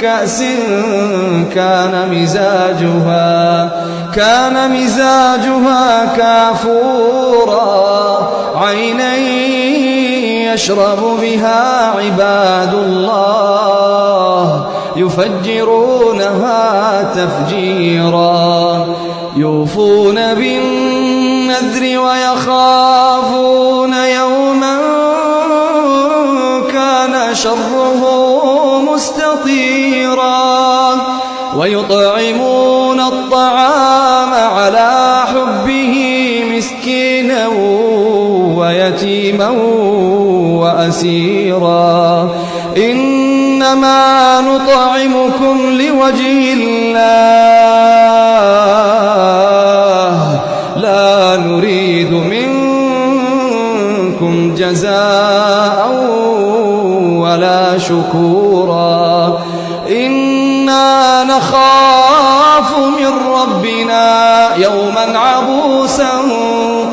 كأس كان مزاجها كان مزاجها كافورا عينا يشرب بها عباد الله يفجرونها تفجيرا يوفون بالنذر ويخافون يوما كان شره مستطيرا. ويطعمون الطعام على حبه مسكينا ويتيما وأسيرا. إنما نطعمكم لوجه الله.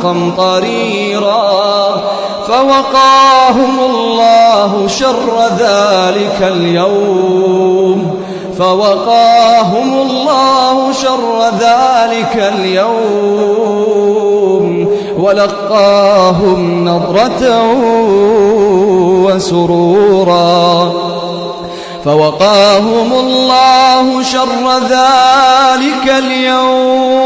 قمطريرا فوقاهم الله شر ذلك اليوم فوقاهم الله شر ذلك اليوم ولقاهم نضرة وسرورا فوقاهم الله شر ذلك اليوم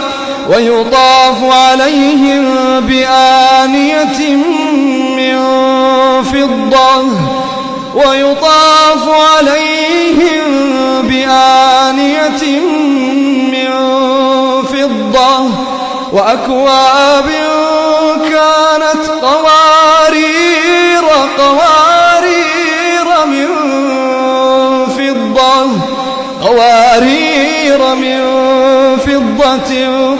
ويطاف عليهم بآنية من فضة ويطاف عليهم بآنية من فضة وأكواب كانت قوارير قوارير من فضة قوارير من فضة.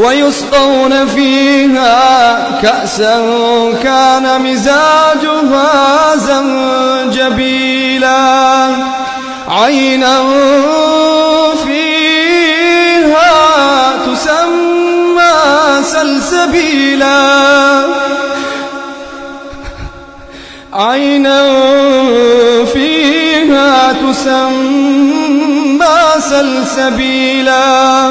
ويسقون فيها كأسا كان مزاجها زنجبيلا. عينا فيها تسمى سلسبيلا. عينا فيها تسمى سلسبيلا.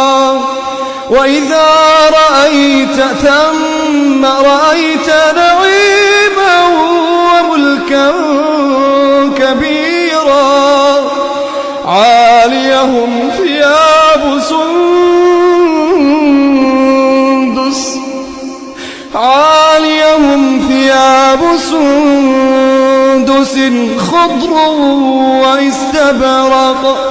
وإذا رأيت ثم رأيت نعيما وملكا كبيرا عاليهم ثياب سندس عاليهم ثياب سندس خضر واستبرق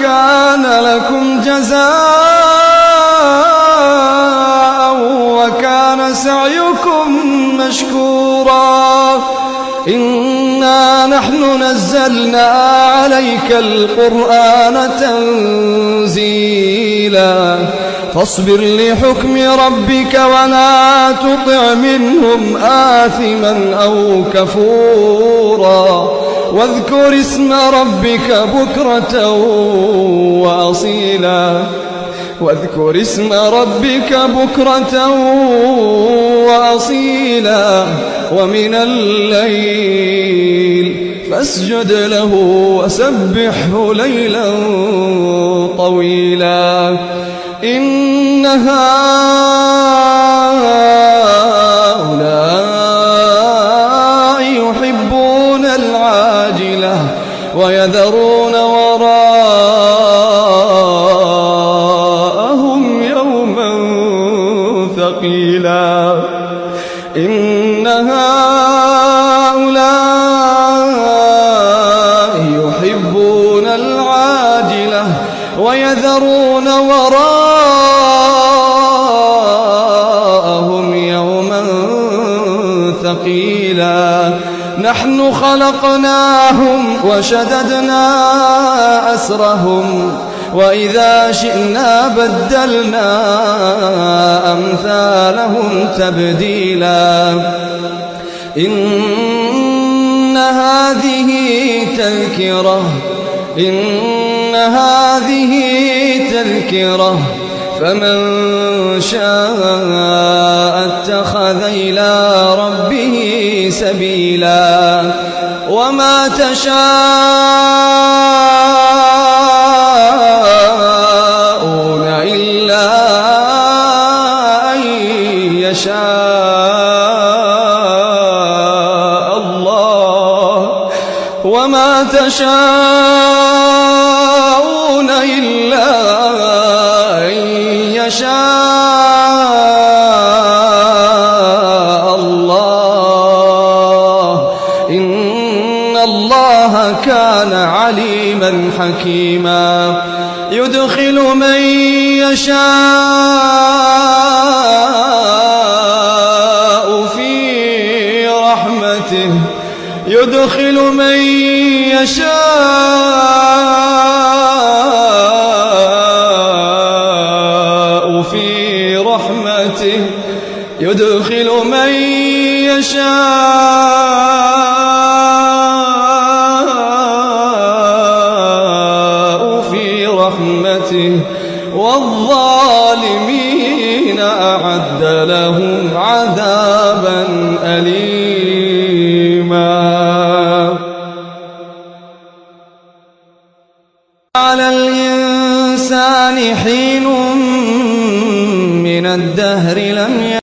كان لكم جزاء وكان سعيكم مشكورا. إنا نحن نزلنا عليك القرآن تنزيلا. فاصبر لحكم ربك ولا تطع منهم آثما أو كفورا. واذكر اسم ربك بكرة وأصيلا. واذكر اسم ربك بكرة وأصيلا. ومن الليل فاسجد له وسبحه ليلا طويلا. إن ويذرون وراءهم يوما ثقيلا. إن نحن خلقناهم وشددنا أسرهم وإذا شئنا بدلنا أمثالهم تبديلا. إن هذه تذكرة إن هذه تذكرة. فمن شاء اتخذ إلى ربه سبيلا وما تشاءون إلا أن يشاء الله وما تشاءون إلا أن يشاء الله. إن الله كان عليما حكيما. يدخل من يشاء في رحمته. يدخل من يشاء في رحمته يدخل من يشاء في رحمته والظالمين أعد لهم